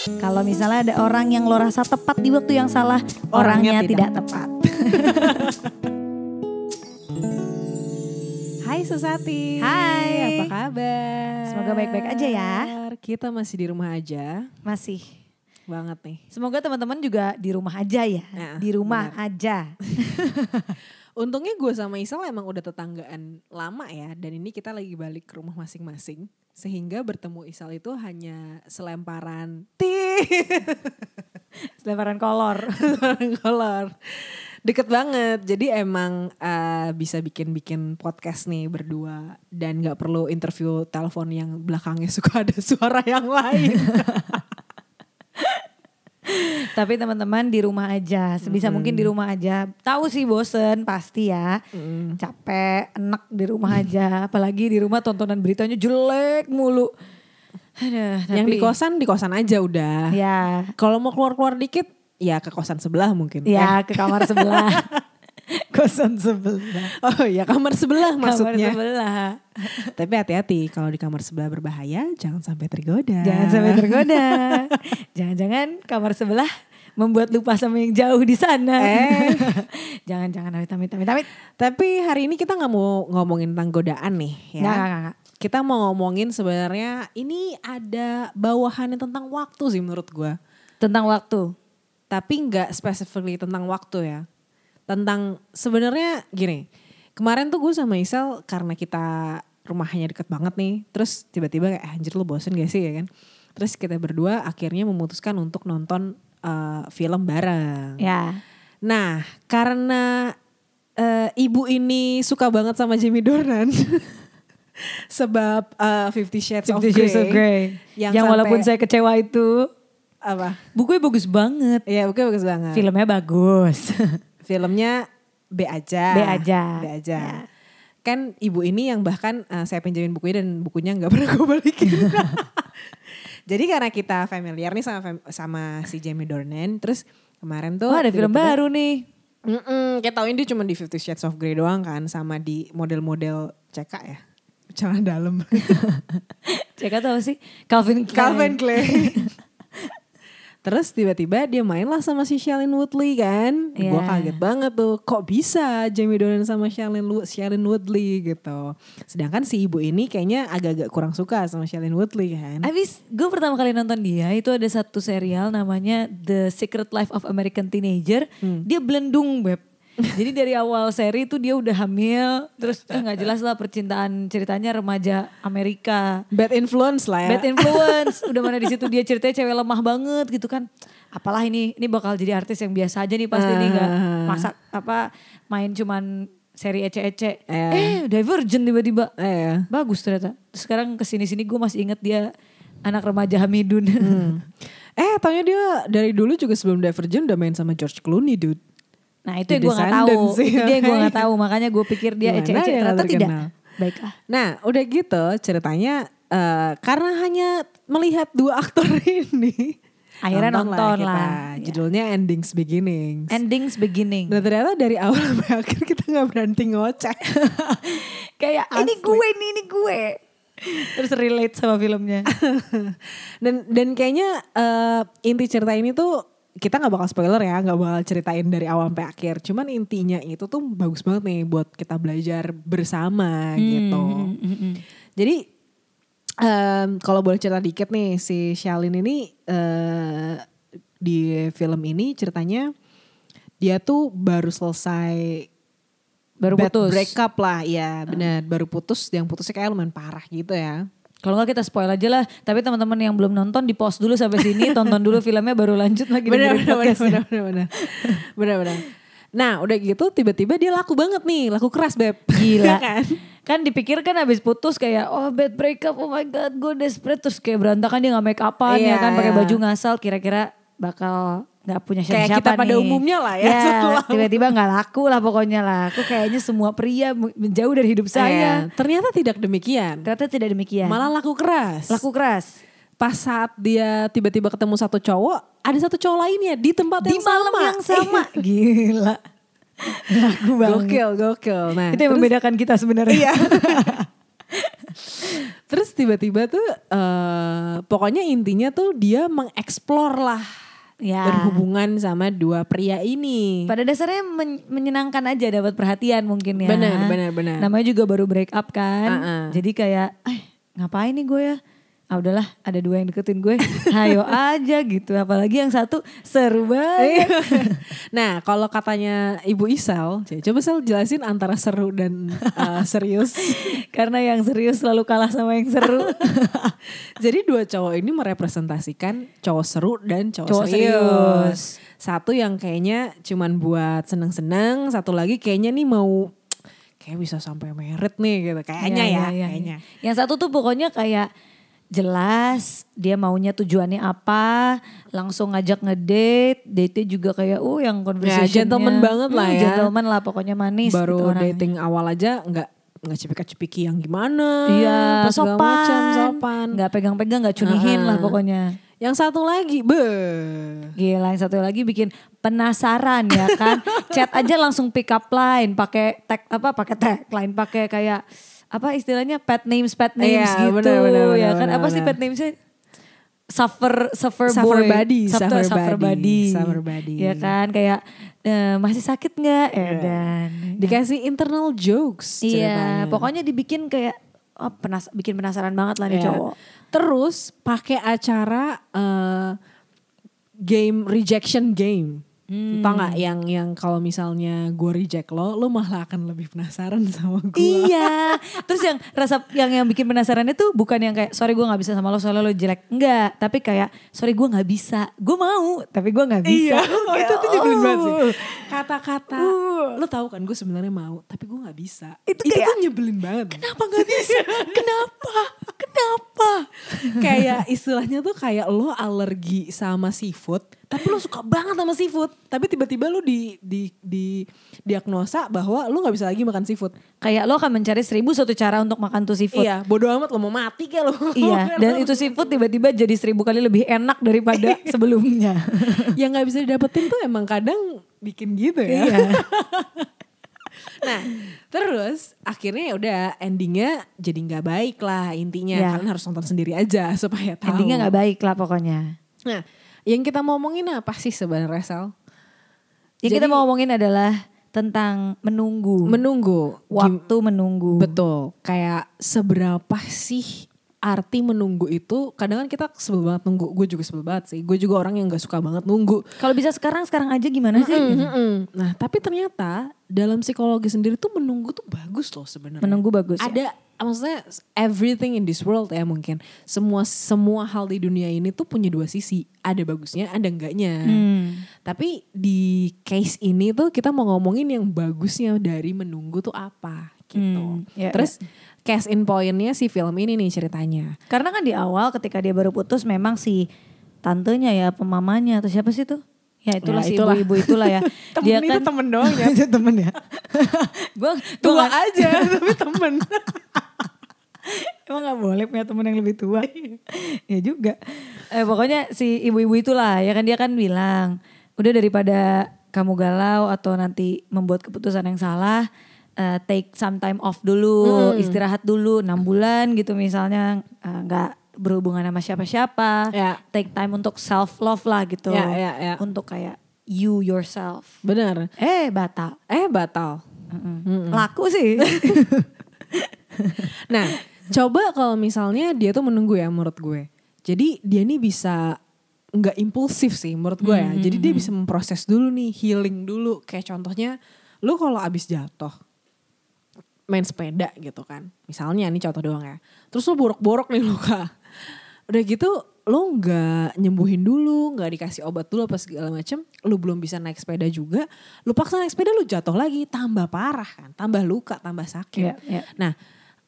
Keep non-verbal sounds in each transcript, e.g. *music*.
Kalau misalnya ada orang yang lo rasa tepat di waktu yang salah, orangnya, Orangnya tidak. tidak. tepat. *laughs* Hai Susati. Hai. Apa kabar? Semoga baik-baik aja ya. Kita masih di rumah aja. Masih. Banget nih. Semoga teman-teman juga di rumah aja ya. Nah, di rumah aja. *laughs* Untungnya gue sama Isal emang udah tetanggaan lama ya. Dan ini kita lagi balik ke rumah masing-masing. Sehingga bertemu Isal itu hanya selemparan ti. *laughs* Selebaran kolor. *laughs* Selemparan kolor. Deket banget. Jadi emang eh, bisa bikin-bikin podcast nih berdua. Dan gak perlu interview telepon yang belakangnya suka ada suara yang lain. *laughs* Tapi teman-teman di rumah aja, sebisa mungkin di rumah aja. Tahu sih bosen pasti ya. Capek, enak di rumah aja. Apalagi di rumah tontonan beritanya jelek mulu. Aduh, yang tapi- di kosan, di kosan aja udah. Ya, Kalau mau keluar-keluar dikit, ya ke kosan sebelah mungkin. ya ke kamar sebelah. *laughs* *laughs* Kosan sebelah. Oh ya kamar sebelah maksudnya. Kamar sebelah. *laughs* Tapi hati-hati kalau di kamar sebelah berbahaya, jangan sampai tergoda. Jangan sampai tergoda. *laughs* Jangan-jangan kamar sebelah membuat lupa sama yang jauh di sana. Eh. Jangan-jangan amit amit amit amit. Tapi hari ini kita nggak mau ngomongin tentang godaan nih ya. Nggak, nggak, nggak. Kita mau ngomongin sebenarnya ini ada bawahannya tentang waktu sih menurut gua. Tentang waktu. Tapi nggak specifically tentang waktu ya. Tentang sebenarnya gini. Kemarin tuh gue sama Isel karena kita rumahnya deket banget nih. Terus tiba-tiba kayak "Eh, anjir lu bosen gak sih ya kan. Terus kita berdua akhirnya memutuskan untuk nonton eh, film bareng. Ya. Nah karena eh, ibu ini suka banget sama Jamie Dornan. *laughs* sebab eh, Fifty Shades, of, Fifty Shades of Grey. Grey. Yang, Yang walaupun sampai- saya kecewa itu, Apa? bukunya bagus banget. Iya bukannya bagus banget. Filmnya bagus. *laughs* Filmnya B aja. B aja. B aja. Ya. Kan ibu ini yang bahkan eh, saya pinjamin bukunya dan bukunya nggak *laughs* pernah gue balikin. *laughs* Jadi karena kita familiar nih sama sama si Jamie Dornan, terus kemarin tuh Wah ada film baru nih. Mm-mm, kita tauin dia cuma di Fifty Shades of Grey doang kan, sama di model-model CK ya, celana dalam. *laughs* Cek tahu sih Calvin Klein. Calvin Klein. Terus tiba-tiba dia main lah sama si Shailene Woodley kan. Iya. Gue kaget banget tuh. Kok bisa Jamie Dornan sama Shailene, Woodley gitu. Sedangkan si ibu ini kayaknya agak-agak kurang suka sama Shailene Woodley kan. Abis gue pertama kali nonton dia itu ada satu serial namanya The Secret Life of American Teenager. Dia belendung beb. Jadi dari awal seri itu dia udah hamil, terus eh, nggak *laughs* jelas lah percintaan ceritanya remaja Amerika. Bad influence lah ya. Bad influence, *laughs* udah mana di situ dia ceritanya cewek lemah banget gitu kan. Apalah ini, ini bakal jadi artis yang biasa aja nih pasti nih nggak Ah. masak apa main cuman seri ece-ece. Eh. Eh, Divergent tiba-tiba. Eh, Bagus ternyata. Terus sekarang ke sini-sini gue masih inget dia anak remaja Hamidun. eh taunya dia dari dulu juga sebelum Divergent udah main sama George Clooney dude. Nah itu yang gue gak tahu. Sih, Itu dia gue gak tahu. Makanya gue pikir dia ece-ece. Ternyata tidak. Baiklah. Nah udah gitu ceritanya eh, karena hanya melihat dua aktor *laughs* ini. Akhirnya nonton kita. lah. Ya. Judulnya Endings Beginnings. Endings beginning. Dan ternyata dari awal *laughs* sampai akhir kita nggak berhenti ngoceh. *laughs* Kayak ini Asli. gue nih, ini gue. Terus relate sama filmnya. dan dan kayaknya eh, inti cerita ini tuh kita nggak bakal spoiler ya, nggak bakal ceritain dari awal sampai akhir. Cuman intinya itu tuh bagus banget nih buat kita belajar bersama gitu. Hmm, hmm, hmm. Jadi em, kalau boleh cerita dikit nih si Shalin ini eh, di film ini ceritanya dia tuh baru selesai Baru bad putus. breakup lah, ya benar baru putus. Yang putusnya kayak lumayan parah gitu ya. Kalau nggak kita spoil aja lah. Tapi teman-teman yang belum nonton di pause dulu sampai sini, *laughs* tonton dulu filmnya baru lanjut lagi benar podcastnya. benar benar benar benar. Nah udah gitu tiba-tiba dia laku banget nih, laku keras beb. Gila. kan? kan dipikir kan habis putus kayak oh bad breakup oh my god gue desperate terus kayak berantakan dia nggak make upan ya Iya, kan pakai iya. baju ngasal kira-kira bakal nggak punya Kayak siapa-siapa kita pada umumnya lah ya, *laughs* setelah- tiba-tiba nggak laku lah pokoknya lah aku kayaknya semua pria menjauh dari hidup Iya, saya ternyata tidak demikian. ternyata tidak demikian Malah laku keras. laku keras Pas saat dia tiba-tiba ketemu satu cowok, ada satu cowok lainnya di tempat di yang malam sama. yang *laughs* sama gila laku banget Gokil, gokil. Nah, itu yang terus- membedakan kita sebenarnya Iya. *laughs* Terus tiba-tiba tuh eh pokoknya intinya tuh dia mengeksplor lah Ya. berhubungan sama dua pria ini. Pada dasarnya men- menyenangkan aja dapat perhatian mungkin ya. Benar, benar, benar. Namanya juga baru break up kan. Uh-uh. Jadi kayak, eh ngapain nih gue ya? Ah udahlah ada dua yang deketin gue. Hayo aja gitu. Apalagi yang satu seru banget. *laughs* nah kalau katanya Ibu Isal, coba Sel jelasin antara seru dan eh, serius. *laughs* Karena yang serius selalu kalah sama yang seru. *laughs* Jadi dua cowok ini merepresentasikan cowok seru dan cowok, Cowok serius. serius. Satu yang kayaknya cuman buat seneng-seneng, satu lagi kayaknya nih mau kayak bisa sampai merit nih gitu. Kayaknya Iya, ya, iya, iya. kayaknya. Yang satu tuh pokoknya kayak jelas dia maunya tujuannya apa, langsung ngajak ngedate, date juga kayak oh yang conversation Ya, gentleman banget lah ya. Gentleman lah pokoknya manis Baru gitu orangnya. dating awal aja nggak nggak cepika-cepiki yang gimana. Iya, sopan, macam, sopan. nggak pegang-pegang, nggak cunihin lah Uh-uh. pokoknya. Yang satu lagi, be. Gila, yang satu lagi bikin penasaran ya kan. *laughs* Chat aja langsung pick up line, pakai tag apa, pakai tag line, pakai kayak apa istilahnya pet names, pet names Iya, gitu benar, benar, benar, ya kan. benar, apa sih benar. pet namesnya? Suffer, suffer, Suffer boy, buddy, suffer, suffer suffer buddy, buddy, suffer buddy. ya kan kayak eh, masih sakit nggak? Eh Iya. dan Dikasih internal jokes Iya, ceritanya. pokoknya dibikin kayak oh, penas bikin penasaran banget lah nih Iya. cowok. Terus pakai acara eh, game rejection game. Hmm. Tau gak yang yang kalau misalnya gue reject lo, lo malah akan lebih penasaran *laughs* sama gue. Iya. Terus yang rasa yang yang bikin penasaran itu bukan yang kayak sorry gue nggak bisa sama lo soalnya lo jelek. Enggak, tapi kayak sorry gue nggak bisa. Gue mau, tapi gue nggak bisa. Iya, *laughs* oh, itu tuh nyebelin banget sih. Oh. Kata-kata, Uh. lo tahu kan gue sebenarnya mau, tapi gue nggak bisa. Itu Itu, kayak, tuh nyebelin banget. Kenapa nggak bisa? Kenapa? Kenapa? *laughs* kayak istilahnya tuh kayak lo alergi sama seafood, tapi lo suka banget sama seafood, tapi tiba-tiba lo di di di diagnosa bahwa lo nggak bisa lagi makan seafood. Kayak lo akan mencari seribu satu cara untuk makan tuh seafood. Iya, bodo amat lo mau mati kayak lo. Iya, *laughs* dan itu seafood tiba-tiba jadi seribu kali lebih enak daripada sebelumnya. *laughs* yang nggak bisa didapetin tuh emang kadang bikin gitu ya. Iya. *laughs* Nah, terus akhirnya ya udah endingnya jadi nggak baik lah intinya. Ya. Kalian harus nonton sendiri aja supaya tahu. Endingnya nggak baik lah pokoknya. Nah, yang kita mau ngomongin apa sih sebenarnya Sal? Yang kita Jadi- mau ngomongin adalah tentang menunggu. Menunggu. Gim- waktu menunggu. Betul. Kayak seberapa sih arti menunggu itu kadang kan kita sebel banget nunggu gue juga sebel banget sih gue juga orang yang gak suka banget nunggu Kalau bisa sekarang sekarang aja gimana sih? Mm, mm, mm. nah tapi ternyata dalam psikologi sendiri tuh menunggu tuh bagus loh sebenarnya Menunggu bagus. ya? ada maksudnya everything in this world ya mungkin semua semua hal di dunia ini tuh punya dua sisi ada bagusnya ada enggaknya Hmm. tapi di case ini tuh kita mau ngomongin yang bagusnya dari menunggu tuh apa gitu Hmm, ya, terus case in pointnya si film ini nih ceritanya Karena kan di awal ketika dia baru putus memang si tantenya ya, pemamanya atau siapa sih tuh? Ya itulah Ya, si itulah. ibu-ibu itulah ya. *laughs* Temen itu temen doang ya. *laughs* Itu temen ya. *laughs* gua tua gua aja tapi temen Emang gak boleh punya temen yang lebih tua? ya juga. Eh, pokoknya si ibu-ibu itulah ya kan dia kan bilang udah daripada kamu galau atau nanti membuat keputusan yang salah, eh, take some time off dulu, istirahat dulu 6 bulan gitu misalnya eh, nggak berhubungan sama siapa-siapa, Ya. take time untuk self love lah gitu, Ya, ya, ya. untuk kayak you yourself. bener Eh batal, eh batal Mm-mm. laku sih. *laughs* Nah, coba kalau misalnya dia tuh menunggu ya menurut gue. Jadi dia nih bisa nggak impulsif sih menurut gue ya. Jadi dia bisa memproses dulu nih, healing dulu. Kayak contohnya, lu kalau abis jatuh, main sepeda gitu kan. Misalnya nih contoh doang ya. Terus lu borok-borok nih *laughs* luka. Udah gitu lu nggak nyembuhin dulu, nggak dikasih obat dulu apa segala macem. Lu belum bisa naik sepeda juga. Lu paksa naik sepeda lu jatuh lagi, tambah parah kan. Tambah luka, tambah sakit. Iya, iya. Nah,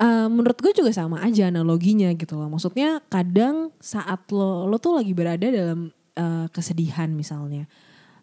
eh, menurut gue juga sama aja analoginya gitu loh. Maksudnya kadang saat lo lo tuh lagi berada dalam eh, kesedihan misalnya.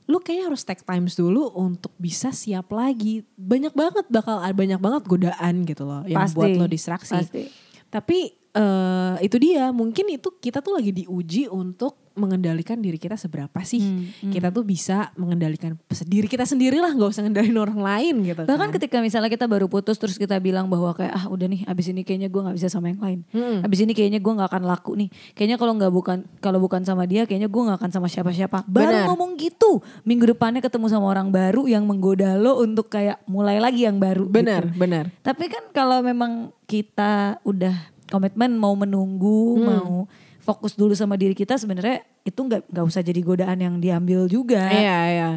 Lu kayaknya harus take times dulu untuk bisa siap lagi. Banyak banget bakal ada banyak banget godaan gitu loh yang Pasti, buat lo distraksi. pasti. Tapi eh itu dia mungkin itu kita tuh lagi diuji untuk mengendalikan diri kita seberapa sih Hmm, kita tuh bisa mengendalikan diri kita sendiri lah nggak usah ngendalin orang lain gitu Bahkan kan. ketika misalnya kita baru putus terus kita bilang bahwa kayak ah udah nih abis ini kayaknya gue nggak bisa sama yang lain. Mm-mm. Abis ini kayaknya gue nggak akan laku nih. Kayaknya kalau nggak bukan kalau bukan sama dia kayaknya gue nggak akan sama siapa-siapa. Baru Benar. ngomong gitu minggu depannya ketemu sama orang baru yang menggoda lo untuk kayak mulai lagi yang baru. benar gitu. benar Tapi kan kalau memang kita udah komitmen mau menunggu Hmm. mau fokus dulu sama diri kita sebenarnya itu nggak nggak usah jadi godaan yang diambil juga. iya iya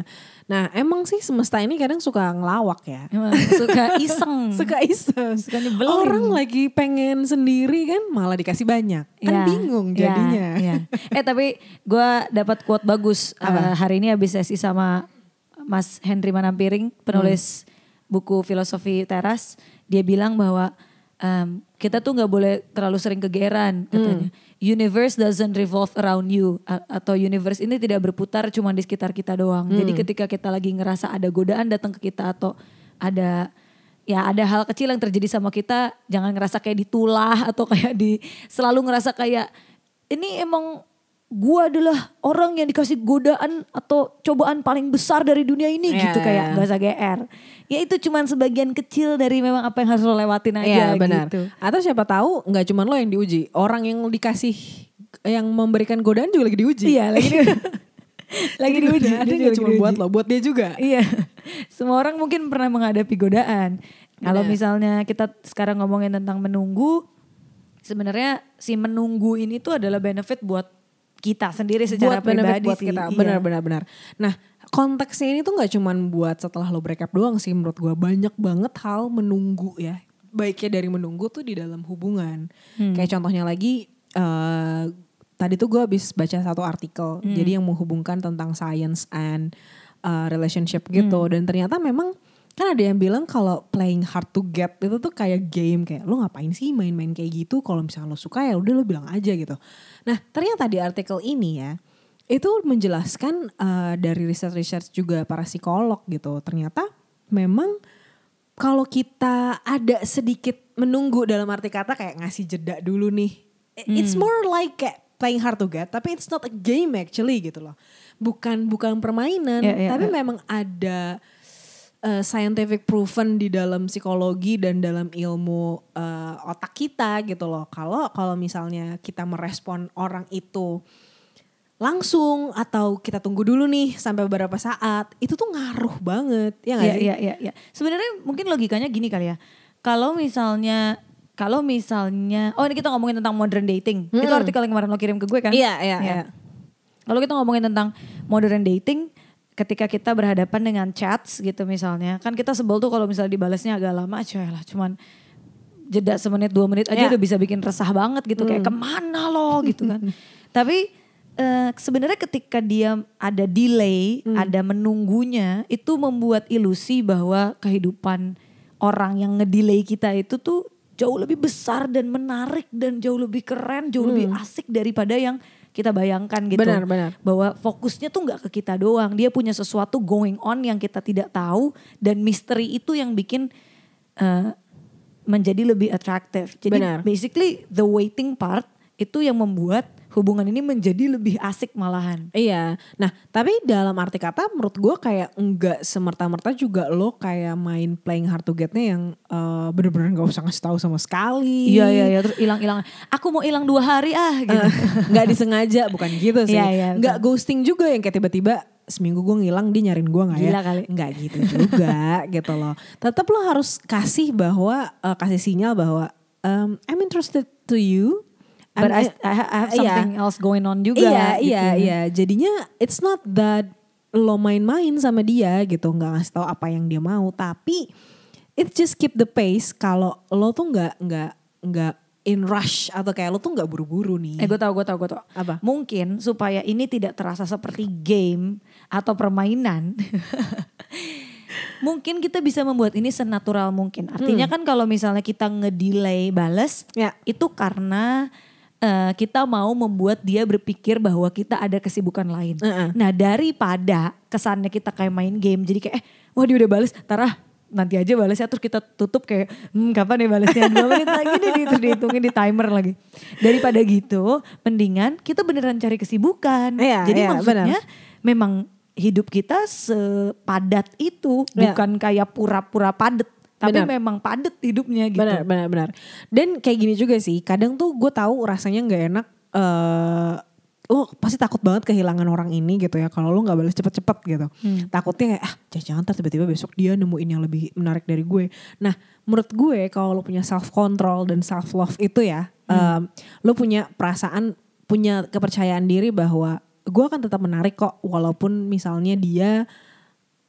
nah emang sih semesta ini kadang suka ngelawak ya Emang suka iseng. *laughs* suka iseng Suka nyebelin. orang lagi pengen sendiri kan malah dikasih banyak kan Ya, bingung ya, jadinya ya. *laughs* Eh tapi gue dapat quote bagus Apa? Eh, hari ini habis sesi sama Mas Henry Manampiring penulis buku filosofi teras. Dia bilang bahwa em, kita tuh nggak boleh terlalu sering kegeran katanya. Universe doesn't revolve around you A- atau universe ini tidak berputar cuma di sekitar kita doang. Jadi ketika kita lagi ngerasa ada godaan datang ke kita atau ada ya ada hal kecil yang terjadi sama kita jangan ngerasa kayak ditulah atau kayak di selalu ngerasa kayak ini emang gua adalah orang yang dikasih godaan atau cobaan paling besar dari dunia ini Iya, gitu kayak iya. gak usah GR. Ya itu cuman sebagian kecil dari memang apa yang harus lo lewatin aja Iya benar. gitu. Atau siapa tahu nggak cuma lo yang diuji, orang yang dikasih yang memberikan godaan juga lagi diuji. Iya lagi di, *laughs* lagi diuji. dia nggak cuma buat lo, buat dia juga. Iya, semua orang mungkin pernah menghadapi godaan. Kalau misalnya kita sekarang ngomongin tentang menunggu, sebenarnya si menunggu ini tuh adalah benefit buat kita sendiri secara buat benefit pribadi buat sih. kita. Iya. Benar benar benar. Nah, konteksnya ini tuh nggak cuman buat setelah lo break up doang sih menurut gua banyak banget hal menunggu ya. Baiknya dari menunggu tuh di dalam hubungan. Hmm. Kayak contohnya lagi eh tadi tuh gua habis baca satu artikel Hmm. jadi yang menghubungkan tentang science and uh, relationship gitu Hmm. dan ternyata memang kan ada yang bilang kalau playing hard to get itu tuh kayak game kayak lo ngapain sih main-main kayak gitu kalau misalnya lo suka ya udah lo bilang aja gitu. Nah ternyata di artikel ini ya itu menjelaskan uh, dari research-research juga para psikolog gitu ternyata memang kalau kita ada sedikit menunggu dalam arti kata kayak ngasih jeda dulu nih. It's more like kayak playing hard to get tapi it's not a game actually gitu loh. Bukan bukan permainan Ya, ya, tapi ya. memang ada uh, scientific proven di dalam psikologi dan dalam ilmu uh, otak kita gitu loh. Kalau kalau misalnya kita merespon orang itu langsung atau kita tunggu dulu nih sampai beberapa saat, itu tuh ngaruh banget. Ya nggak Iya, sih? iya, iya, iya. Sebenarnya mungkin logikanya gini kali ya. Kalau misalnya kalau misalnya oh ini kita ngomongin tentang modern dating. Itu Mm-mm. artikel yang kemarin lo kirim ke gue kan? Iya, iya, Iya. iya. Kalau kita ngomongin tentang modern dating, ketika kita berhadapan dengan chats gitu misalnya, kan kita sebel tuh kalau misalnya dibalasnya agak lama, coy lah, cuman jeda semenit dua menit aja Ya. udah bisa bikin resah banget gitu, kayak ke mana lo? gitu kan. *laughs* Tapi eh, sebenarnya ketika dia ada delay, ada menunggunya, itu membuat ilusi bahwa kehidupan orang yang ngedelay kita itu tuh jauh lebih besar dan menarik dan jauh lebih keren, jauh lebih asik daripada yang kita bayangkan gitu. Benar, benar. Bahwa fokusnya tuh nggak ke kita doang, dia punya sesuatu going on yang kita tidak tahu dan misteri itu yang bikin eh, menjadi lebih atraktif. Jadi Benar. basically the waiting part itu yang membuat hubungan ini menjadi lebih asik malahan. Iya. Nah, tapi dalam arti kata menurut gue kayak enggak semerta-merta juga lo kayak main playing hard to get-nya yang eh, bener-bener gak usah ngasih tahu sama sekali. Iya iya iya terus hilang-hilang. Aku mau hilang dua hari ah gitu. Eh, *laughs* nggak disengaja bukan gitu sih. Iya, iya, nggak ghosting juga yang kayak tiba-tiba seminggu gue ngilang dia nyariin gue nggak ya? Gila kali. Nggak gitu juga *laughs* gitu loh. Tetap lo harus kasih bahwa eh, kasih sinyal bahwa um, I'm interested to you. But I, I ha- I have Iya. something else going on juga. Iya, gitu. iya, iya. Jadinya it's not that lo main-main sama dia gitu, nggak ngasih tahu apa yang dia mau, tapi it just keep the pace kalau lo tuh nggak nggak nggak in rush atau kayak lo tuh nggak buru-buru nih. Eh gue tau, gue tau, gue tau. Apa? Mungkin supaya ini tidak terasa seperti game atau permainan. *laughs* mungkin kita bisa membuat ini senatural mungkin. Artinya kan kalau misalnya kita ngedelay bales, Ya. itu karena eh, kita mau membuat dia berpikir bahwa kita ada kesibukan lain. Heeh. Nah daripada kesannya kita kayak main game, jadi kayak eh wah dia udah bales, tarah nanti aja balasnya terus kita tutup kayak hmm, kapan ya balasnya dua *laughs* menit lagi deh terus dihitungin di timer lagi daripada gitu mendingan kita beneran cari kesibukan Iya, jadi iya, maksudnya memang hidup kita sepadat itu Iya. bukan kayak pura-pura padat tapi Benar. memang padat hidupnya gitu Benar, benar, benar. Dan kayak gini juga sih, kadang tuh gue tahu rasanya nggak enak. eh lo pasti takut banget kehilangan orang ini gitu ya. Kalau lo nggak balas cepet-cepet gitu, takutnya kayak ah jangan ntar tiba-tiba besok dia nemuin yang lebih menarik dari gue. Nah, menurut gue kalau lo punya self control dan self love itu ya, em, lo punya perasaan, punya kepercayaan diri bahwa gue akan tetap menarik kok, walaupun misalnya dia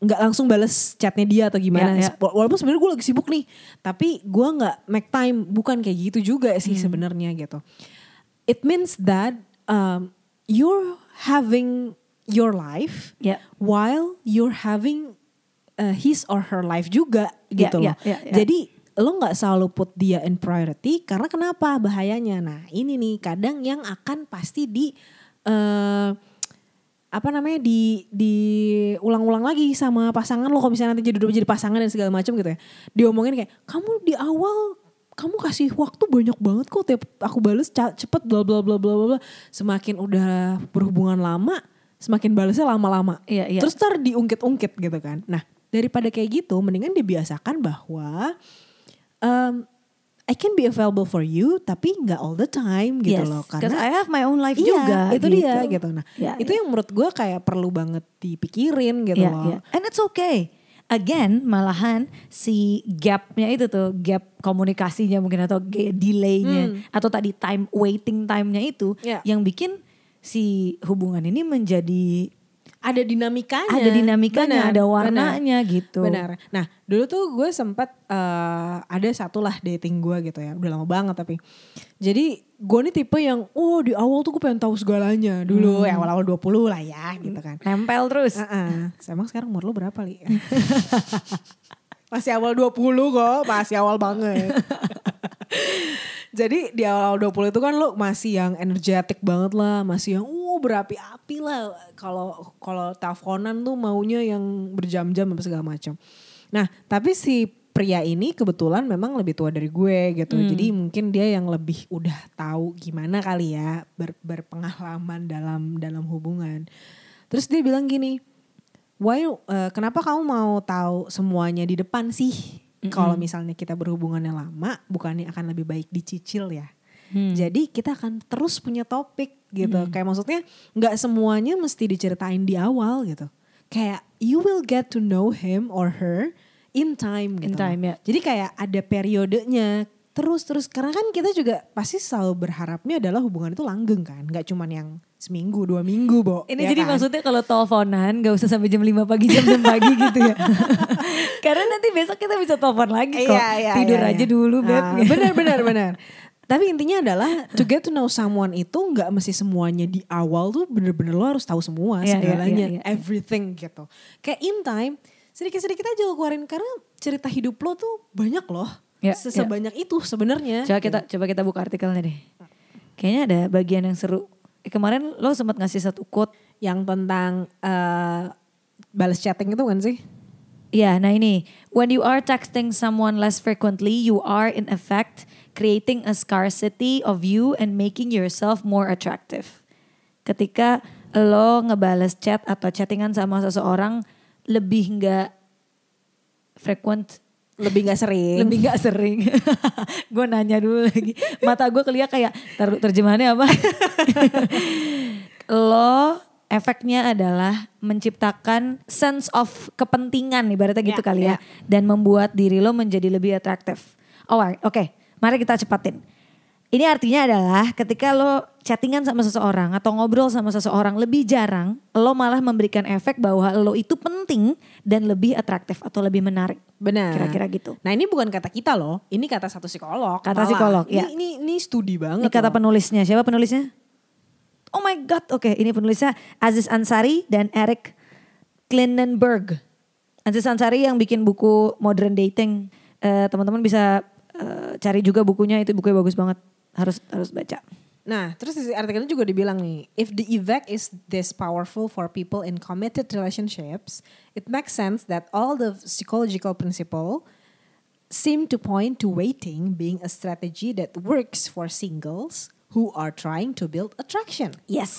nggak langsung bales chatnya dia atau gimana. Ya, ya. Wa- Walaupun sebenarnya gue lagi sibuk nih, tapi gue nggak make time. Bukan kayak gitu juga sih sebenarnya gitu. It means that um, you're having your life Ya. while you're having uh, his or her life juga Ya, gitu ya, loh. ya, ya. Jadi lo nggak selalu put dia in priority karena kenapa bahayanya? Nah ini nih kadang yang akan pasti di eh, apa namanya di diulang-ulang lagi sama pasangan lo. Kalau misalnya nanti jadi jadi pasangan dan segala macam gitu ya. Diomongin kayak kamu di awal kamu kasih waktu banyak banget kok tiap aku bales cepet bla bla bla bla bla bla. Semakin udah berhubungan lama semakin balesnya lama-lama. Iya, iya. terus ntar diungkit-ungkit gitu kan. Nah daripada kayak gitu mendingan dibiasakan bahwa um, I can be available for you tapi nggak all the time gitu Yes, loh karena I have my own life Iya, juga itu gitu. dia gitu. Nah, Ya, itu ya. yang menurut gue kayak perlu banget dipikirin gitu Iya, loh. iya. And it's okay. Again, malahan si gapnya itu tuh, gap komunikasinya mungkin atau delaynya atau tadi time waiting time-nya itu Iya. yang bikin si hubungan ini menjadi Ada dinamikanya. ada dinamikanya, Benar, ada benar. warnanya gitu. Benar. Nah, dulu tuh gue sempat eh, ada satu lah dating gue gitu ya. Udah lama banget tapi. Jadi gue nih tipe yang, oh di awal tuh gue pengen tahu segalanya. Dulu ya awal-awal 20 lah ya gitu kan. Nempel terus. Heeh. Emang sekarang umur lo berapa Li? *laughs* masih awal 20 kok, masih awal banget. *laughs* Jadi di awal 20 itu kan lo masih yang energetik banget lah, masih yang uh berapi-api lah. Kalau kalau teleponan tuh maunya yang berjam-jam apa segala macam. Nah, tapi si pria ini kebetulan memang lebih tua dari gue gitu. Jadi mungkin dia yang lebih udah tahu gimana kali ya ber- berpengalaman dalam dalam hubungan. Terus dia bilang gini, why uh, kenapa kamu mau tahu semuanya di depan sih? Kalau misalnya kita berhubungannya lama, bukannya akan lebih baik dicicil ya? Jadi kita akan terus punya topik gitu. Kayak maksudnya nggak semuanya mesti diceritain di awal gitu. Kayak you will get to know him or her in time In gitu. time, loh. ya. Jadi kayak ada periodenya terus terus karena kan kita juga pasti selalu berharapnya adalah hubungan itu langgeng kan, nggak cuman yang seminggu dua minggu, bo. Ini ya jadi kan? maksudnya kalau teleponan gak usah sampai jam 5 pagi jam 6 pagi *laughs* gitu ya. Karena nanti besok kita bisa telepon lagi kok. Iya, iya, Tidur iya, aja iya. dulu Beb. Ah, benar benar benar. Tapi intinya adalah to get to know someone itu nggak mesti semuanya di awal tuh bener-bener lo harus tahu semua Iya, iya, segalanya, iya, iya. everything gitu. Kayak in time sedikit-sedikit aja lo keluarin karena cerita hidup lo tuh banyak loh. Iya, Sesebanyak itu sebenarnya. Coba kita coba kita buka artikelnya deh. Kayaknya ada bagian yang seru. Eh, kemarin lo sempat ngasih satu quote. yang tentang eh balas chatting itu kan sih? Ya, nah ini. When you are texting someone less frequently, you are in effect creating a scarcity of you and making yourself more attractive. Ketika lo ngebales chat atau chattingan sama seseorang lebih nggak frequent Lebih nggak sering. lebih nggak sering. *laughs* gue nanya dulu lagi. Mata gue kelihat kayak taruh terjemahannya apa? *laughs* Lo efeknya adalah menciptakan sense of kepentingan ibaratnya gitu Ya, kali ya. ya. Dan membuat diri lo menjadi lebih atraktif. Oh, oke. Mari kita cepatin. Ini artinya adalah ketika lo chattingan sama seseorang atau ngobrol sama seseorang lebih jarang, lo malah memberikan efek bahwa lo itu penting dan lebih atraktif atau lebih menarik. Benar. Kira-kira gitu. Nah ini bukan kata kita loh, ini kata satu psikolog. Kata malah. psikolog, ya. Ini, ini studi banget Ini kata loh. penulisnya. Siapa penulisnya? Oh my God. Oke ini penulisnya Aziz Ansari dan Eric Klinenberg. Aziz Ansari yang bikin buku Modern Dating. Eh, Teman-teman bisa eh, cari juga bukunya. Itu bukunya bagus banget. Harus harus baca. Nah, terus di artikelnya juga dibilang nih, if the effect is this powerful for people in committed relationships, it makes sense that all the psychological principle seem to point to waiting being a strategy that works for singles who are trying to build attraction. Yes.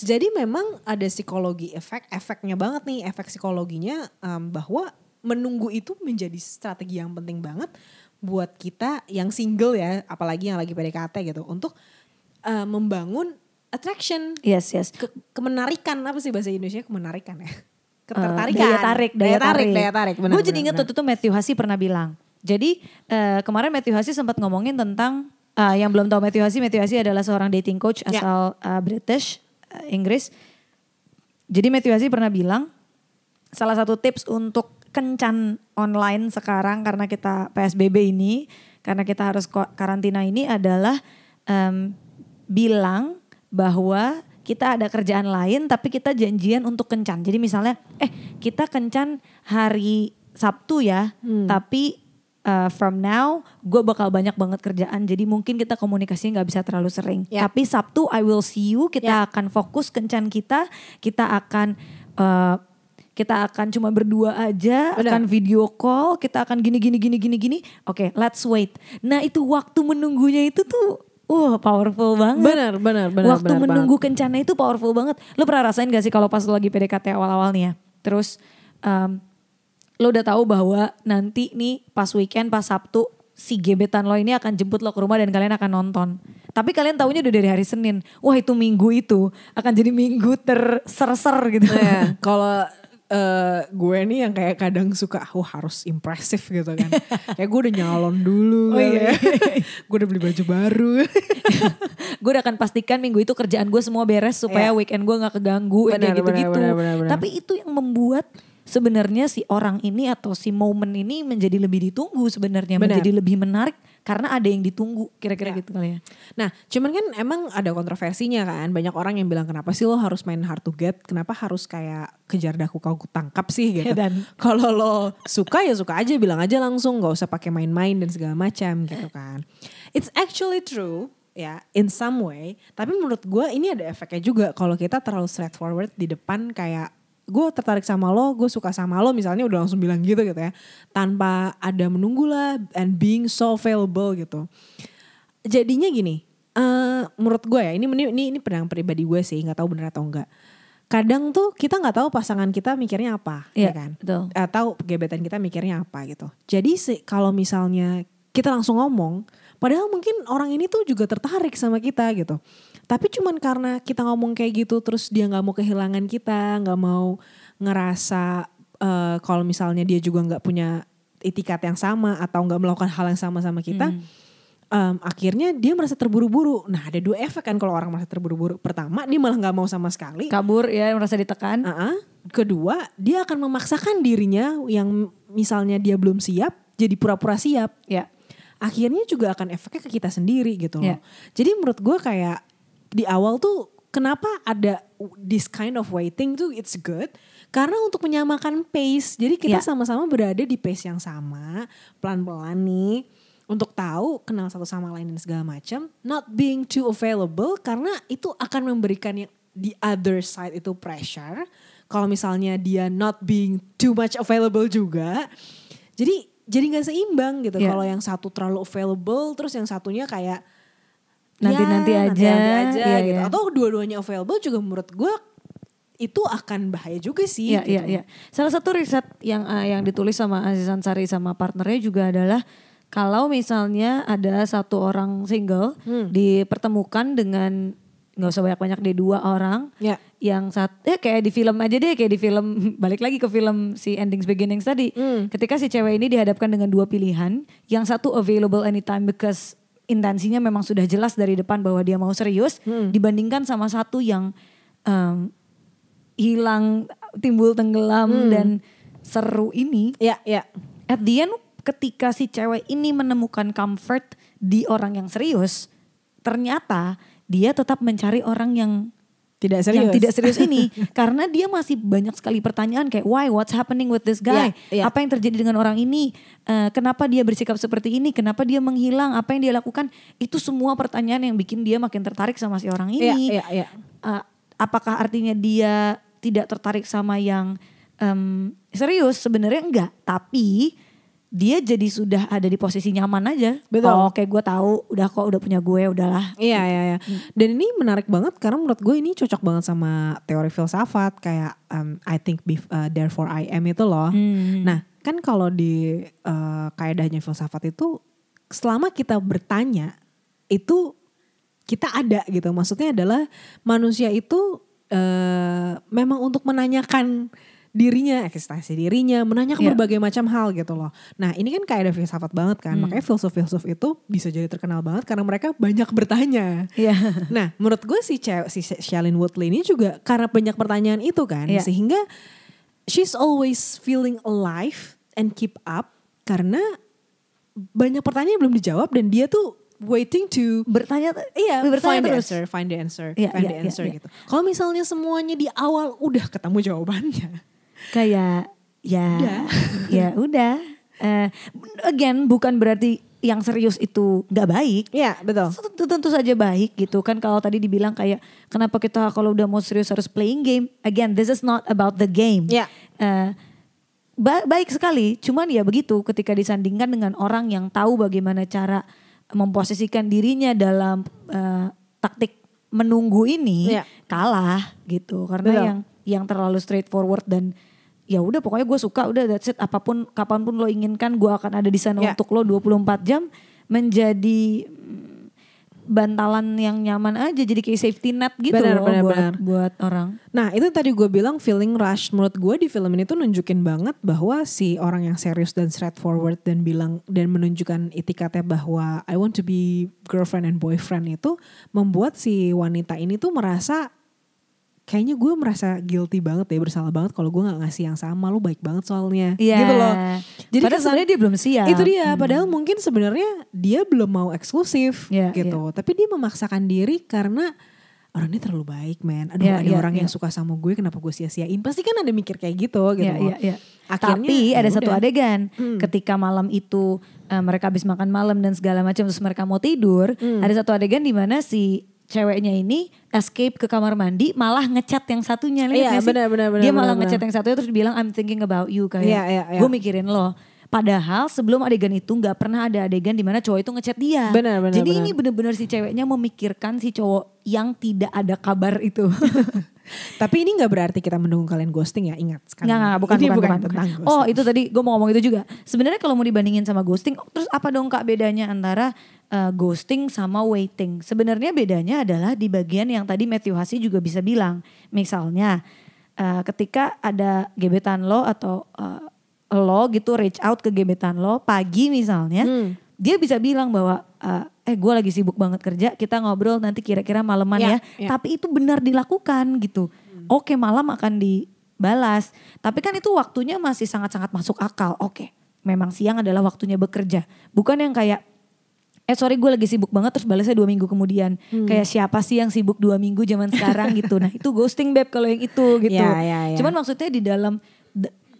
Jadi memang ada psikologi efek, efeknya banget nih, efek psikologinya um, bahwa menunggu itu menjadi strategi yang penting banget buat kita yang single ya, apalagi yang lagi PDKT gitu, untuk uh, membangun attraction, Yes, yes. ke, kemenarikan apa sih bahasa Indonesia kemenarikan ya? Eh, Ketertarikan. daya tarik, daya, tarik, daya tarik. benar, Gue jadi inget waktu itu Matthew Hasi pernah bilang. Jadi eh, kemarin Matthew Hasi sempat ngomongin tentang eh, yang belum tahu Matthew Hasi, Matthew Hasi adalah seorang dating coach Ya. asal eh, British, eh, Inggris. Jadi Matthew Hasi pernah bilang salah satu tips untuk kencan online sekarang karena kita PSBB ini, karena kita harus karantina ini adalah em, bilang bahwa kita ada kerjaan lain tapi kita janjian untuk kencan. Jadi misalnya eh kita kencan hari Sabtu ya, tapi uh, from now gue bakal banyak banget kerjaan. Jadi mungkin kita komunikasinya nggak bisa terlalu sering. Ya. Tapi Sabtu I will see you, kita Ya. akan fokus kencan kita, kita akan uh, kita akan cuma berdua aja, Benar. akan video call, kita akan gini gini gini gini gini. Oke, let's wait. Nah itu waktu menunggunya itu tuh, wah powerful banget. Benar, benar, benar. Waktu benar menunggu banget. kencana itu powerful banget. Lo pernah rasain gak sih kalau pas lo lagi PDKT awal-awal nih ya. Terus um, lo udah tahu bahwa nanti nih pas weekend, pas Sabtu si gebetan lo ini akan jemput lo ke rumah dan kalian akan nonton. Tapi kalian taunya udah dari hari Senin. Wah itu minggu itu akan jadi minggu terser-ser gitu. Nah, *laughs* kalau eh, gue nih yang kayak kadang suka, wah harus impresif gitu kan. *laughs* kayak gue udah nyalon dulu. Oh iya, ya. *laughs* gue udah beli baju baru. *laughs* gue udah akan pastikan minggu itu kerjaan gue semua beres supaya Iya. weekend gue nggak keganggu Benar, kayak gitu-gitu. benar, benar, benar, benar. Tapi itu yang membuat sebenarnya si orang ini atau si momen ini menjadi lebih ditunggu sebenarnya, Benar. menjadi lebih menarik karena ada yang ditunggu kira-kira Ya. gitu kali ya. Nah, cuman kan emang ada kontroversinya kan. Banyak orang yang bilang kenapa sih lo harus main hard to get? Kenapa harus kayak kejar daku kau tangkap sih gitu. Dan- *laughs* Kalau lo suka ya suka aja, bilang aja langsung, nggak usah pakai main-main dan segala macam gitu kan. It's actually true ya in some way. Tapi menurut gue ini ada efeknya juga kalau kita terlalu straightforward di depan kayak gue tertarik sama lo, gue suka sama lo misalnya udah langsung bilang gitu gitu ya. Tanpa ada menunggu lah and being so available gitu. Jadinya gini, eh menurut gue ya ini ini ini, ini pedang pribadi gue sih nggak tahu bener atau enggak. Kadang tuh kita nggak tahu pasangan kita mikirnya apa, Iya, ya kan? betul. Atau gebetan kita mikirnya apa gitu. Jadi sih kalau misalnya kita langsung ngomong, padahal mungkin orang ini tuh juga tertarik sama kita gitu. Tapi cuman karena kita ngomong kayak gitu, terus dia nggak mau kehilangan kita, nggak mau ngerasa eh, kalau misalnya dia juga nggak punya itikat yang sama atau nggak melakukan hal yang sama sama kita, em, akhirnya dia merasa terburu-buru. Nah ada dua efek kan kalau orang merasa terburu-buru. Pertama dia malah nggak mau sama sekali. Kabur ya merasa ditekan. Uh-uh. Kedua, dia akan memaksakan dirinya yang misalnya dia belum siap jadi pura-pura siap. Ya. Akhirnya juga akan efeknya ke kita sendiri gitu loh. Ya. Jadi menurut gue kayak di awal tuh kenapa ada this kind of waiting tuh it's good karena untuk menyamakan pace. Jadi kita Ya. sama-sama berada di pace yang sama, pelan-pelan nih untuk tahu kenal satu sama lain dan segala macam, not being too available karena itu akan memberikan yang the other side itu pressure. Kalau misalnya dia not being too much available juga, jadi jadi nggak seimbang gitu. Ya. Kalau yang satu terlalu available, terus yang satunya kayak Nanti-nanti ya, aja, nanti-nanti aja iya, gitu. iya. Atau dua-duanya available juga menurut gue itu akan bahaya juga sih. Iya, iya, gitu. iya. Salah satu riset yang eh, yang ditulis sama Aziz Ansari sama partnernya juga adalah kalau misalnya ada satu orang single Hmm. dipertemukan dengan nggak usah banyak-banyak deh dua orang Ya. yang saat ya kayak di film aja deh kayak di film *laughs* balik lagi ke film si Endings Beginnings tadi Hmm. ketika si cewek ini dihadapkan dengan dua pilihan yang satu available anytime because intensinya memang sudah jelas dari depan bahwa dia mau serius Hmm. dibandingkan sama satu yang em, hilang timbul tenggelam Hmm. dan seru ini Ya, ya. at the end ketika si cewek ini menemukan comfort di orang yang serius ternyata dia tetap mencari orang yang Tidak serius. yang tidak serius ini. *laughs* Karena dia masih banyak sekali pertanyaan kayak why? What's happening with this guy? Iya, iya. apa yang terjadi dengan orang ini? Eh, kenapa dia bersikap seperti ini? Kenapa dia menghilang? Apa yang dia lakukan? Itu semua pertanyaan yang bikin dia makin tertarik sama si orang Iya, ini. iya, iya. Eh, apakah artinya dia tidak tertarik sama yang em, serius? Sebenarnya enggak. Tapi dia jadi sudah ada di posisi nyaman aja Betul. oh, oke gue tahu udah kok udah punya gue udahlah Iya, iya, iya. Dan ini menarik banget karena menurut gue ini cocok banget sama teori filsafat kayak um, I think bef- uh, therefore I am itu loh. Hmm. Nah, kan kalau di uh, kaedahnya filsafat itu selama kita bertanya itu kita ada gitu. Maksudnya adalah manusia itu uh, memang untuk menanyakan dirinya, eksistensi dirinya, menanyakan Iya. berbagai macam hal gitu loh. Nah ini kan kayak ada filsafat banget kan, Hmm. makanya filsuf-filsuf itu bisa jadi terkenal banget karena mereka banyak bertanya. Iya. *laughs* Nah, menurut gue si si Shailene Woodley ini juga karena banyak pertanyaan itu kan, Iya. sehingga she's always feeling alive and keep up karena banyak pertanyaan yang belum dijawab dan dia tuh waiting to bertanya Iya, bertanya find the answer, find the answer, Iya, find iya, the iya, answer iya. gitu. Kalau misalnya semuanya di awal udah ketemu jawabannya, kayak ya Udah. *laughs* ya udah Eh, again bukan berarti yang serius itu nggak baik Iya, betul. tentu, tentu saja baik gitu kan kalau tadi dibilang kayak kenapa kita kalau udah mau serius harus playing game again this is not about the game Iya. Eh, ba- baik sekali cuman ya begitu ketika disandingkan dengan orang yang tahu bagaimana cara memposisikan dirinya dalam eh, taktik menunggu ini Iya. kalah gitu karena Betul. yang yang terlalu straightforward dan ya udah pokoknya gue suka udah that's it apa pun kapan pun lo inginkan gue akan ada di sana Iya. untuk lo 24 jam menjadi mm, bantalan yang nyaman aja jadi kayak safety net gitu Benar, loh benar, buat benar. buat orang Nah itu tadi gue bilang feeling rush. Menurut gue di film ini tuh nunjukin banget bahwa si orang yang serius dan straightforward dan bilang dan menunjukkan itikatnya bahwa I want to be girlfriend and boyfriend itu membuat si wanita ini tuh merasa kayaknya gue merasa guilty banget ya bersalah banget kalau gue nggak ngasih yang sama lu baik banget soalnya Iya. gitu loh. Jadi kesan- sebenarnya dia belum siap. Itu dia, Hmm. padahal mungkin sebenarnya dia belum mau eksklusif Iya, gitu. Tapi dia memaksakan diri karena orang ini terlalu baik, men. Aduh, Iya, ada iya, orang iya. yang suka sama gue, kenapa gue sia-siain? Pasti kan ada mikir kayak gitu, gitu. Iya, loh. iya, iya. Akhirnya, Tapi ada ya satu udah. adegan Hmm. ketika malam itu eh, mereka habis makan malam dan segala macam terus mereka mau tidur, Hmm. ada satu adegan di mana si ceweknya ini escape ke kamar mandi malah ngechat yang satunya lihat Iya, nggak sih? benar, benar, benar, Dia malah benar, ngechat benar. yang satunya terus bilang I'm thinking about you kayak Iya, iya, iya. gue mikirin lo. Padahal sebelum adegan itu nggak pernah ada adegan di mana cowok itu ngechat dia. Benar, benar, Jadi benar. ini bener-bener si ceweknya memikirkan si cowok yang tidak ada kabar itu. *laughs* Tapi ini nggak berarti kita mendukung kalian ghosting ya, ingat. sekali Nggak, nggak, bukan, ini bukan, bukan, bukan, tentang ghosting. Oh itu tadi gue mau ngomong itu juga. Sebenarnya kalau mau dibandingin sama ghosting, terus apa dong kak bedanya antara uh, ghosting sama waiting? Sebenarnya bedanya adalah di bagian yang tadi Matthew Hasi juga bisa bilang. Misalnya uh, ketika ada gebetan lo atau uh, lo gitu reach out ke gebetan lo pagi misalnya, Hmm. Dia bisa bilang bahwa uh, eh gue lagi sibuk banget kerja, kita ngobrol nanti kira-kira malaman Ya, ya. ya. Tapi itu benar dilakukan gitu. Oke malam akan dibalas. Tapi kan itu waktunya masih sangat-sangat masuk akal. Oke memang siang adalah waktunya bekerja. Bukan yang kayak eh sorry gue lagi sibuk banget terus balasnya dua minggu kemudian. Hmm. Kayak siapa sih yang sibuk dua minggu zaman sekarang *laughs* gitu. Nah itu ghosting beb kalau yang itu gitu. Ya, ya, ya. Cuman maksudnya di dalam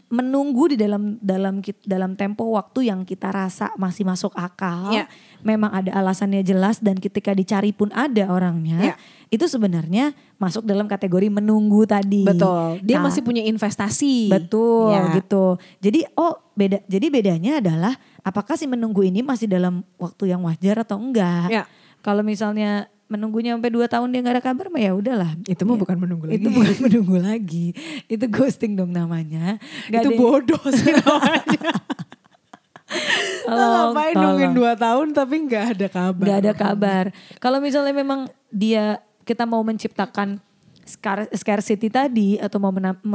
menunggu di dalam dalam dalam tempo waktu yang kita rasa masih masuk akal, Ya. memang ada alasannya jelas dan ketika dicari pun ada orangnya, Ya. itu sebenarnya masuk dalam kategori menunggu tadi. Betul. Dia Nah, masih punya investasi. betul Ya. gitu. Jadi oh beda. Jadi bedanya adalah apakah si menunggu ini masih dalam waktu yang wajar atau enggak? Ya. Kalau misalnya menunggunya sampai 2 tahun dia nggak ada kabar, mah ya udahlah. Itu mah Ya. bukan menunggu lagi. Itu bukan menunggu lagi. Itu ghosting dong namanya. Nggak itu ada bodoh sih *laughs* namanya. Tolong, ngapain tolong. nungguin 2 tahun tapi nggak ada kabar. nggak ada kabar. Kalau misalnya memang dia kita mau menciptakan scar- scarcity tadi atau mau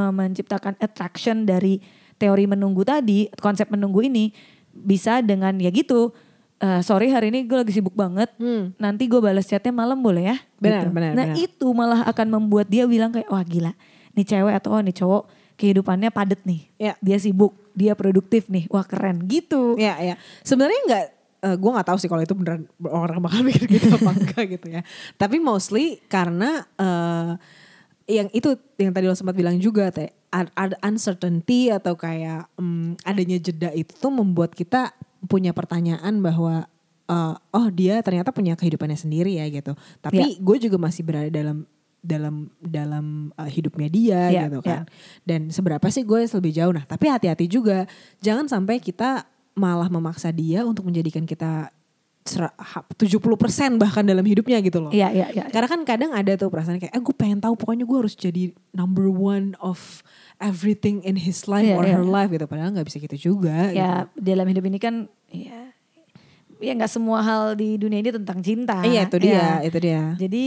menciptakan attraction dari teori menunggu tadi, konsep menunggu ini bisa dengan ya gitu. Eh, sorry hari ini gue lagi sibuk banget. Hmm. Nanti gue balas chatnya malam boleh ya? Benar, Gitu. benar, Nah benar. itu malah akan membuat dia bilang kayak wah gila. Nih cewek atau oh, nih cowok kehidupannya padet nih. Ya. Dia sibuk, dia produktif nih. Wah keren gitu. Iya, iya. Sebenarnya nggak, eh, gue nggak tahu sih kalau itu beneran orang bakal *laughs* mikir gitu apa enggak gitu ya. Tapi mostly karena eh, yang itu yang tadi lo sempat bilang juga teh uncertainty atau kayak mm, adanya jeda itu tuh membuat kita punya pertanyaan bahwa eh, oh dia ternyata punya kehidupannya sendiri ya gitu. Tapi gue juga masih berada dalam dalam dalam eh, hidupnya dia Ya, gitu kan. Dan seberapa sih gue lebih jauh? Nah tapi hati-hati juga. Jangan sampai kita malah memaksa dia untuk menjadikan kita 70% bahkan dalam hidupnya gitu loh Iya, iya, iya. karena kan kadang ada tuh perasaan kayak, eh gue pengen tahu pokoknya gue harus jadi number one of everything in his life Iya, or iya. her life gitu. Padahal nggak bisa gitu juga. Ya dalam hidup ini kan ya ya nggak semua hal di dunia ini tentang cinta. gitu. Iya itu dia, Ya. itu dia. Jadi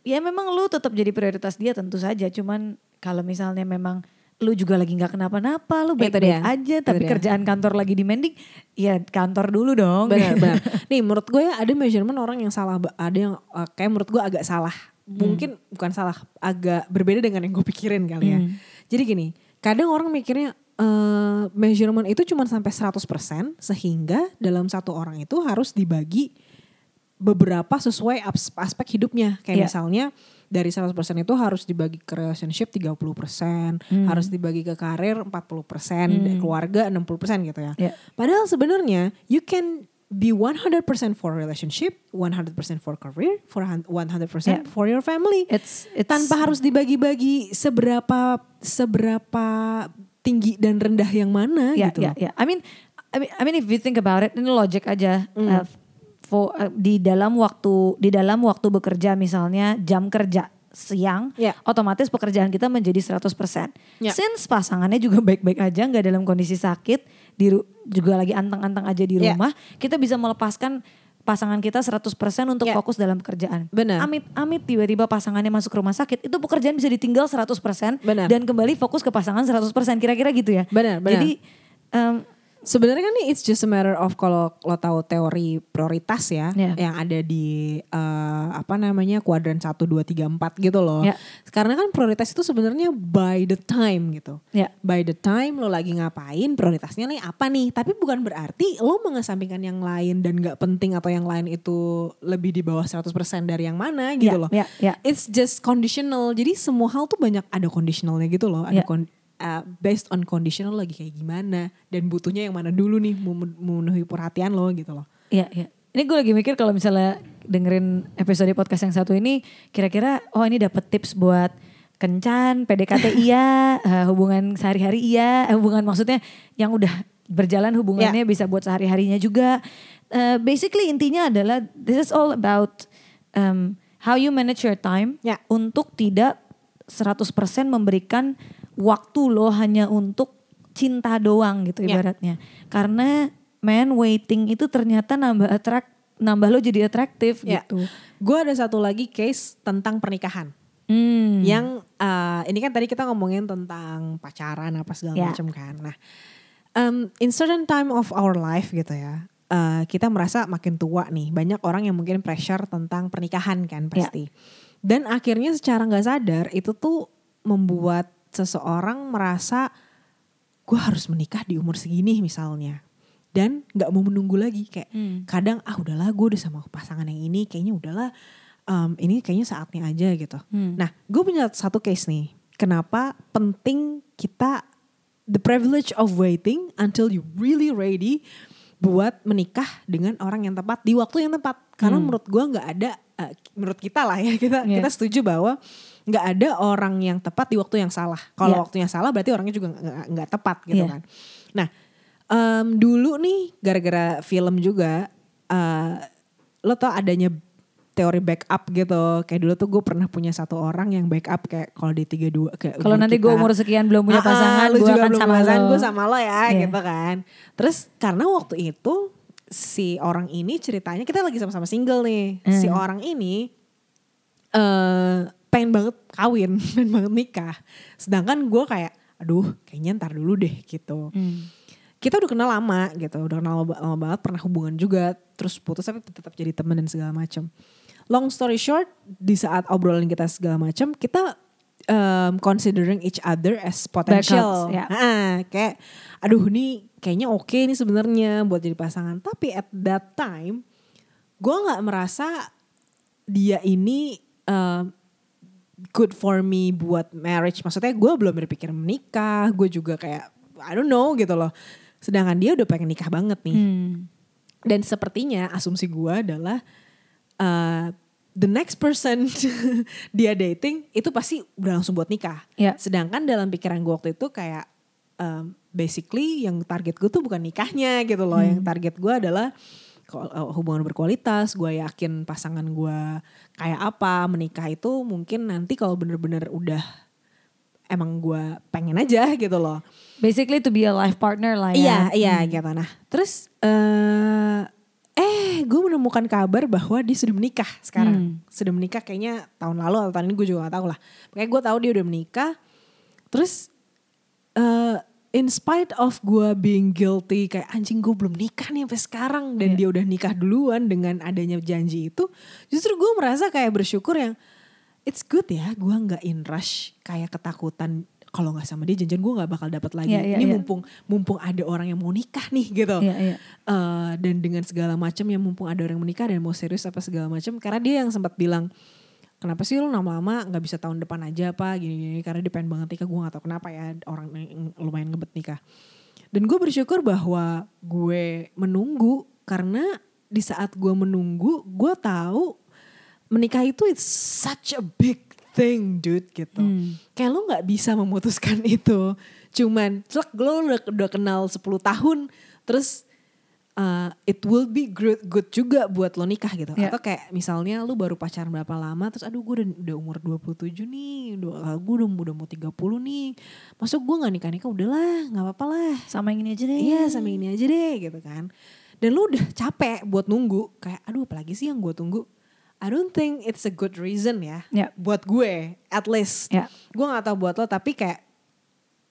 ya memang lu tetap jadi prioritas dia tentu saja. Cuman kalau misalnya memang lu juga lagi nggak kenapa-napa, lu baik-baik aja. Tapi dia. kerjaan kantor lagi demanding, ya kantor dulu dong. Benar, benar. *laughs* Nih menurut gue ya ada measurement orang yang salah, ada yang uh, kayak menurut gue agak salah. Mungkin bukan salah, agak berbeda dengan yang gue pikirin kali ya. Hmm. Jadi gini, kadang orang mikirnya eh, measurement itu cuma sampai 100% sehingga dalam satu orang itu harus dibagi beberapa sesuai as- aspek hidupnya. Kayak Iya. misalnya dari 100% itu harus dibagi ke relationship 30%, Hmm. harus dibagi ke karir 40%, keluarga 60% gitu ya. Iya. Padahal sebenarnya you can be 100% for relationship, 100% for career, for hun- 100% Yeah. for your family. It's, it's Tanpa harus dibagi-bagi seberapa seberapa tinggi dan rendah yang mana ya, gitu. ya, ya. I mean, I mean, I mean if you think about it, ini logic aja. Hmm. Uh, for, uh, di dalam waktu di dalam waktu bekerja misalnya jam kerja siang, Ya. otomatis pekerjaan kita menjadi 100%. Ya. Since pasangannya juga baik-baik aja, nggak dalam kondisi sakit, di juga lagi anteng-anteng aja di Ya. rumah, kita bisa melepaskan pasangan kita 100% untuk Ya. fokus dalam pekerjaan. Benar. Amit-amit tiba-tiba pasangannya masuk rumah sakit, itu pekerjaan bisa ditinggal 100% Benar. dan kembali fokus ke pasangan 100%. Kira-kira gitu ya. Benar, benar. Jadi em, Sebenarnya kan nih it's just a matter of kalau lo tahu teori prioritas ya Ya. yang ada di eh, apa namanya kuadran 1 2 3 4 gitu loh. Ya. Karena kan prioritas itu sebenarnya by the time gitu. Ya. By the time lo lagi ngapain prioritasnya nih apa nih? Tapi bukan berarti lo mengesampingkan yang lain dan gak penting atau yang lain itu lebih di bawah 100% dari yang mana gitu Ya, loh. ya, ya. It's just conditional. Jadi semua hal tuh banyak ada conditionalnya gitu loh. Ada Ya. Uh, based on conditional lagi kayak gimana dan butuhnya yang mana dulu nih mem- memenuhi perhatian lo gitu loh. Iya, iya. Ini gue lagi mikir kalau misalnya dengerin episode podcast yang satu ini, kira-kira oh ini dapat tips buat kencan, PDKT *laughs* iya, eh, hubungan sehari-hari iya, eh, hubungan maksudnya yang udah berjalan hubungannya bisa buat sehari-harinya juga. Eh, basically intinya adalah this is all about um, how you manage your time Ya. untuk tidak 100% memberikan waktu lo hanya untuk cinta doang gitu Ya. ibaratnya. Karena man waiting itu ternyata nambah attract nambah lo jadi atraktif Ya. gitu. Gue ada satu lagi case tentang pernikahan. Hmm. Yang uh, ini kan tadi kita ngomongin tentang pacaran apa segala Ya. macam kan. Nah, um, in certain time of our life gitu ya. uh, kita merasa makin tua nih. Banyak orang yang mungkin pressure tentang pernikahan kan pasti. Dan akhirnya secara nggak sadar itu tuh membuat seseorang merasa gue harus menikah di umur segini misalnya. Dan nggak mau menunggu lagi kayak Hmm. kadang ah udahlah gue udah sama pasangan yang ini kayaknya udahlah um, ini kayaknya saatnya aja gitu. Hmm. Nah gue punya satu case nih. Kenapa penting kita the privilege of waiting until you really ready buat menikah dengan orang yang tepat di waktu yang tepat. Karena Hmm. menurut gue nggak ada uh, menurut kita lah ya kita Yeah. kita setuju bahwa nggak ada orang yang tepat di waktu yang salah. Kalau Yeah. waktunya salah berarti orangnya juga nggak- tepat gitu Yeah. kan. Nah em, dulu nih gara-gara film juga eh, lo tau adanya teori backup gitu. Kayak dulu tuh gue pernah punya satu orang yang backup kayak kalau di 32 kayak Kalau nanti gue umur sekian belum punya Ah, ah, pasangan, lu gue akan belum sama pasangan, lo. gue sama lo ya Iya. gitu kan. Terus karena waktu itu si orang ini ceritanya kita lagi sama-sama single nih. Si Hmm. orang ini eh pengen banget kawin, *laughs* pengen banget nikah. Sedangkan gue kayak aduh kayaknya ntar dulu deh gitu. Hmm. Kita udah kenal lama gitu, udah kenal lama, lama banget, pernah hubungan juga, terus putus tapi tetap jadi temen dan segala macam. Long story short, di saat obrolan kita segala macam, kita um, considering each other as potential. Backups, ya. Ah, kayak aduh nih kayaknya oke nih sebenarnya buat jadi pasangan. Tapi at that time gue nggak merasa dia ini um, good for me buat marriage. Maksudnya gue belum berpikir menikah, gue juga kayak I don't know gitu loh. Sedangkan dia udah pengen nikah banget nih. Hmm. Dan sepertinya asumsi gue adalah uh, the next person *laughs* dia dating itu pasti udah langsung buat nikah. Ya. Sedangkan dalam pikiran gue waktu itu kayak um, basically yang target gue tuh bukan nikahnya gitu loh. Yang target gue adalah hubungan berkualitas. Gue yakin pasangan gue kayak apa menikah itu mungkin nanti kalau bener-bener udah emang gue pengen aja gitu loh. Basically to be a life partner lah ya. Iya, iya gitu. Nah, terus eh eh gue menemukan kabar bahwa dia sudah menikah sekarang. Sudah menikah kayaknya tahun lalu atau tahun ini gue juga gak tahu lah. Makanya gue tahu dia udah menikah. Terus eh in spite of gue being guilty kayak anjing gue belum nikah nih sampai sekarang dan Iya. dia udah nikah duluan dengan adanya janji itu, justru gue merasa kayak bersyukur yang it's good ya gue nggak in rush kayak ketakutan kalau nggak sama dia janjian gue nggak bakal dapat lagi. Iya, iya, Ini iya. mumpung mumpung ada orang yang mau nikah nih gitu. Iya, iya. Eh, dan dengan segala macam yang mumpung ada orang yang menikah dan mau serius apa segala macam karena dia yang sempat bilang kenapa sih lu lama-lama nggak bisa tahun depan aja apa gini-gini karena dia pengen banget nikah gue nggak tahu kenapa ya orang yang lumayan ngebet nikah dan gue bersyukur bahwa gue menunggu karena di saat gue menunggu gue tahu menikah itu it's such a big thing dude gitu. Kayak lo nggak bisa memutuskan *laughs* itu. Cuman celak lo udah, udah kenal 10 tahun terus uh, it will be good, good juga buat lo nikah gitu. Ya. Atau kayak misalnya lu baru pacaran berapa lama terus aduh gue udah, udah umur 27 nih, udah, gue udah, udah mau 30 nih. Masuk gue gak nikah-nikah udahlah gak apa-apa lah. Sama yang ini aja deh. Iya sama ini aja deh gitu kan. Dan lu udah capek buat nunggu. Kayak aduh apalagi sih yang gue tunggu. I don't think it's a good reason ya. Ya. Buat gue at least. Ya. Gue gak tahu buat lo tapi kayak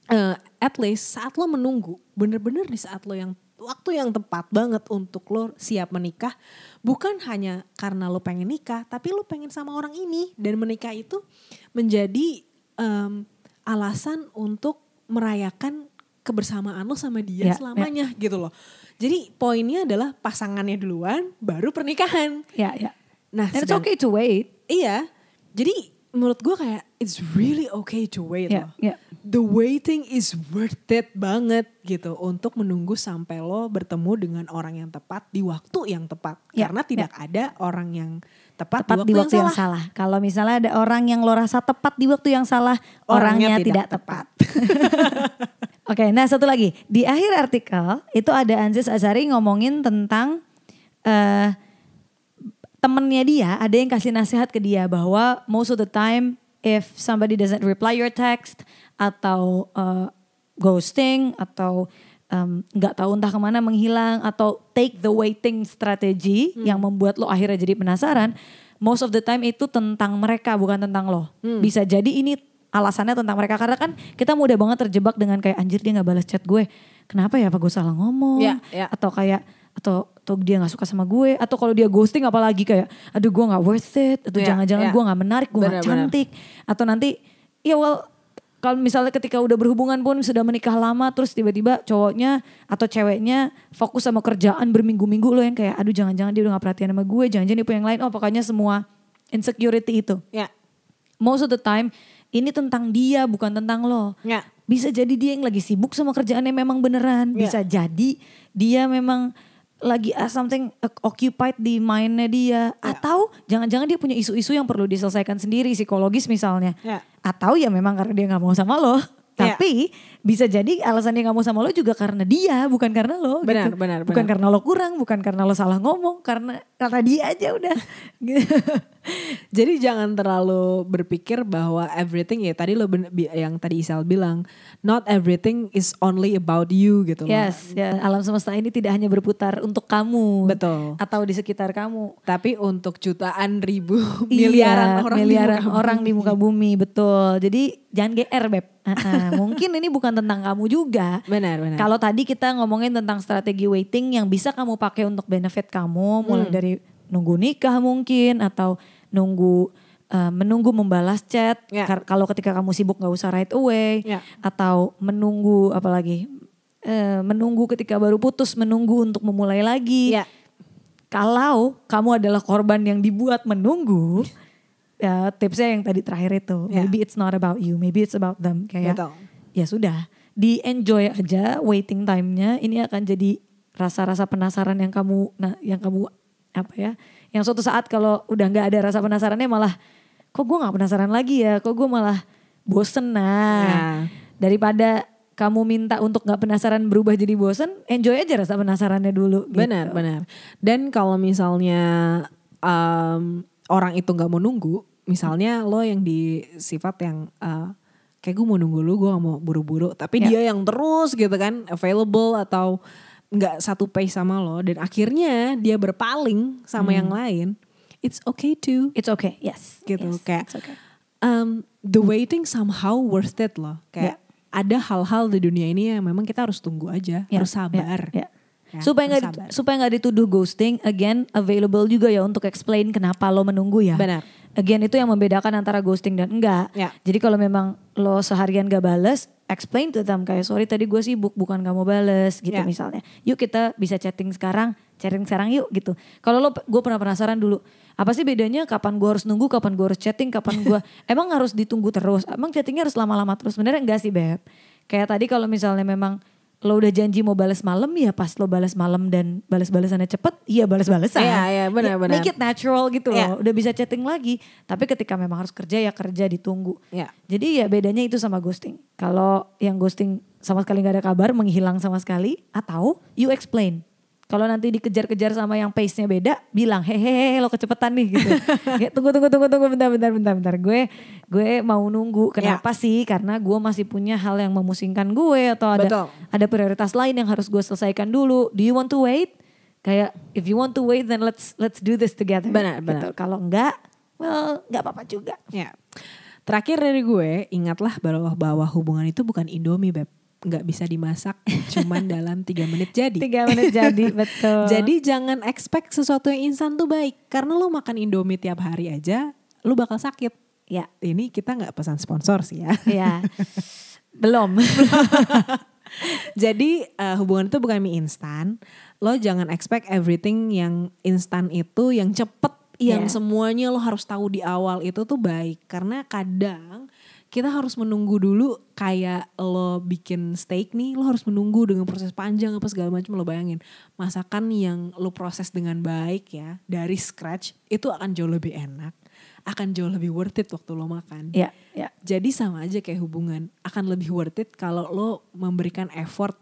eh, at least saat lo menunggu. Bener-bener di saat lo yang waktu yang tepat banget untuk lo siap menikah. Bukan hanya karena lo pengen nikah. Tapi lo pengen sama orang ini. Dan menikah itu menjadi em, alasan untuk merayakan kebersamaan lo sama dia Ya, selamanya gitu loh. Jadi poinnya adalah pasangannya duluan baru pernikahan. Ya, ya. Nah, it's sedang- okay to wait. Iya. Jadi menurut gue kayak it's really okay to wait Ya, loh. ya. The waiting is worth it banget gitu untuk menunggu sampai lo bertemu dengan orang yang tepat di waktu yang tepat. Ya, Karena tidak ada orang yang tepat, Tepat di waktu, yang, salah. salah. Kalau misalnya ada orang yang lo rasa tepat di waktu yang salah, orangnya, Orangnya tidak, tidak tepat. *laughs* Oke, nah satu lagi. Di akhir artikel itu ada Anzis Azari ngomongin tentang eh temennya dia, ada yang kasih nasihat ke dia bahwa most of the time if somebody doesn't reply your text atau eh, ghosting atau em, nggak tahu entah ke mana menghilang atau take the waiting strategy yang membuat lo akhirnya jadi penasaran, most of the time itu tentang mereka bukan tentang lo. Bisa jadi ini alasannya tentang mereka karena kan kita mudah banget terjebak dengan kayak anjir dia nggak balas chat gue. Kenapa ya? Apa gue salah ngomong? Ya, ya. atau kayak atau atau dia nggak suka sama gue atau kalau dia ghosting apalagi kayak aduh gue nggak worth it atau Ya, jangan-jangan ya. gue nggak menarik gue nggak cantik atau nanti ya well kalau misalnya ketika udah berhubungan pun sudah menikah lama terus tiba-tiba cowoknya atau ceweknya fokus sama kerjaan berminggu-minggu lo yang kayak aduh jangan-jangan dia udah gak perhatian sama gue jangan-jangan dia punya yang lain oh pokoknya semua insecurity itu Ya. most of the time ini tentang dia bukan tentang lo. Ya. Bisa jadi dia yang lagi sibuk sama kerjaannya memang beneran. Ya. Bisa jadi dia memang lagi uh, something occupied di mindnya dia. Atau jangan-jangan dia punya isu-isu yang perlu diselesaikan sendiri psikologis misalnya. Ya. Atau ya memang karena dia nggak mau sama lo. Ya. Tapi bisa jadi alasan dia nggak mau sama lo juga karena dia bukan karena lo. Benar, gitu. benar, Bukan benar. karena lo kurang, bukan karena lo salah ngomong, karena karena dia aja udah. *laughs* *laughs* Jadi jangan terlalu berpikir bahwa everything ya tadi lo ben- yang tadi Isal bilang not everything is only about you gitu loh. Yes, ya alam semesta ini tidak hanya berputar untuk kamu. Betul. Atau di sekitar kamu. Tapi untuk jutaan ribu *laughs* Iya, miliaran orang miliaran di muka orang bumi. di muka bumi, betul. Jadi jangan GR, Beb. Ah, ah. *laughs* Mungkin ini bukan tentang kamu juga. Benar, benar. Kalau tadi kita ngomongin tentang strategi waiting yang bisa kamu pakai untuk benefit kamu, mulai Hmm. dari nunggu nikah mungkin atau nunggu eh, menunggu membalas chat. Ya. Kar- Kalau ketika kamu sibuk nggak usah right away. Ya. Atau menunggu apalagi eh, menunggu ketika baru putus, menunggu untuk memulai lagi. Ya. Kalau kamu adalah korban yang dibuat menunggu, *laughs* ya tipsnya yang tadi terakhir itu. Ya. Maybe it's not about you, maybe it's about them. Kayak Betul. ya sudah, di enjoy aja waiting time-nya. Ini akan jadi rasa-rasa penasaran yang kamu, nah yang kamu apa ya? Yang suatu saat kalau udah nggak ada rasa penasarannya malah, kok gue nggak penasaran lagi ya? Kok gue malah bosen nah. Ya. Daripada kamu minta untuk nggak penasaran berubah jadi bosen, enjoy aja rasa penasarannya dulu. gitu. Benar, benar. Dan kalau misalnya um, orang itu nggak mau nunggu, misalnya lo yang di sifat yang uh, kayak gue mau nunggu lu, gue gak mau buru-buru, tapi Ya. dia yang terus gitu kan available atau nggak satu pace sama lo, dan akhirnya dia berpaling sama yang lain, it's okay too. It's okay, yes. Gitu, yes, kayak- it's okay. Um, the waiting somehow worth it loh. Kayak Ya. ada hal-hal di dunia ini yang memang kita harus tunggu aja, Ya, harus sabar. ya, ya. Ya, supaya nggak supaya nggak dituduh ghosting, again available juga ya untuk explain kenapa lo menunggu ya. Benar. Again itu yang membedakan antara ghosting dan enggak. Ya. Jadi kalau memang lo seharian gak bales, explain to them kayak sorry tadi gue sibuk bukan kamu bales gitu Ya. misalnya. Yuk kita bisa chatting sekarang, chatting sekarang yuk gitu. Kalau lo gue pernah penasaran dulu, apa sih bedanya kapan gue harus nunggu, kapan gue harus chatting, kapan gue *laughs* emang harus ditunggu terus, emang chattingnya harus lama-lama terus. Sebenarnya enggak sih beb. Kayak tadi kalau misalnya memang lo udah janji mau balas malam ya pas lo balas malam dan balas-balasannya cepet, iya balas-balasan. Iya, iya, benar, Ya, benar. Make it natural gitu Iya. loh. Udah bisa chatting lagi. Tapi ketika memang harus kerja ya kerja ditunggu. Ya. Jadi ya bedanya itu sama ghosting. Kalau yang ghosting sama sekali nggak ada kabar, menghilang sama sekali, atau you explain. Kalau nanti dikejar-kejar sama yang pace-nya beda, bilang hehehe lo kecepetan nih gitu. Kayak, tunggu tunggu tunggu tunggu bentar bentar bentar bentar. Gue gue mau nunggu. Kenapa sih? Karena gue masih punya hal yang memusingkan gue atau ada Betul. ada prioritas lain yang harus gue selesaikan dulu. Do you want to wait? Kayak if you want to wait then let's let's do this together. Benar, Gitu. benar. Kalau enggak, well nggak apa-apa juga. Ya. Terakhir dari gue, ingatlah bahwa bahwa hubungan itu bukan Indomie, Beb. Nggak bisa dimasak *laughs* cuman dalam tiga menit jadi. Tiga menit jadi *laughs* betul. Jadi jangan expect sesuatu yang instan tuh baik. Karena lo makan Indomie tiap hari aja, lo bakal sakit. ya Ini kita nggak pesan sponsor sih ya. ya *laughs* belum. Jadi eh, hubungan itu bukan mie instan. Lo jangan expect everything yang instan itu yang cepet, yang Yeah. semuanya lo harus tahu di awal itu tuh baik. Karena kadang kita harus menunggu dulu kayak lo bikin steak nih, lo harus menunggu dengan proses panjang apa segala macam lo bayangin. Masakan yang lo proses dengan baik ya dari scratch itu akan jauh lebih enak, akan jauh lebih worth it waktu lo makan. ya ya Jadi sama aja kayak hubungan akan lebih worth it kalau lo memberikan effort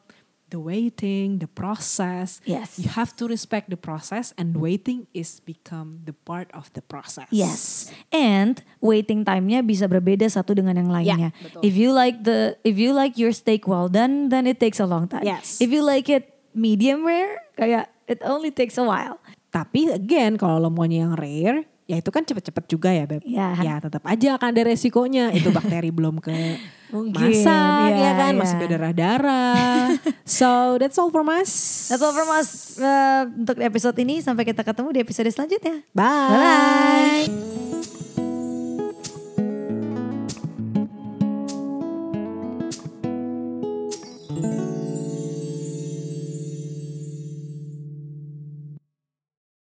the waiting, the process. Yes. You have to respect the process and waiting is become the part of the process. Yes, and waiting time-nya bisa berbeda satu dengan yang lainnya. Ya, betul. if you like the, if you like your steak well done, then it takes a long time. Yes. If you like it medium rare, kayak it only takes a while. Tapi again kalau lo maunya yang rare, ya itu kan cepet-cepet juga ya Beb. Ya. Ya tetap aja akan ada resikonya. Itu bakteri belum ke *laughs* Mungkin, masak ya, ya kan, ya. masih berdarah-darah. *laughs* so that's all from us. That's all from us uh, untuk episode ini. Sampai kita ketemu di episode selanjutnya. Bye. Bye.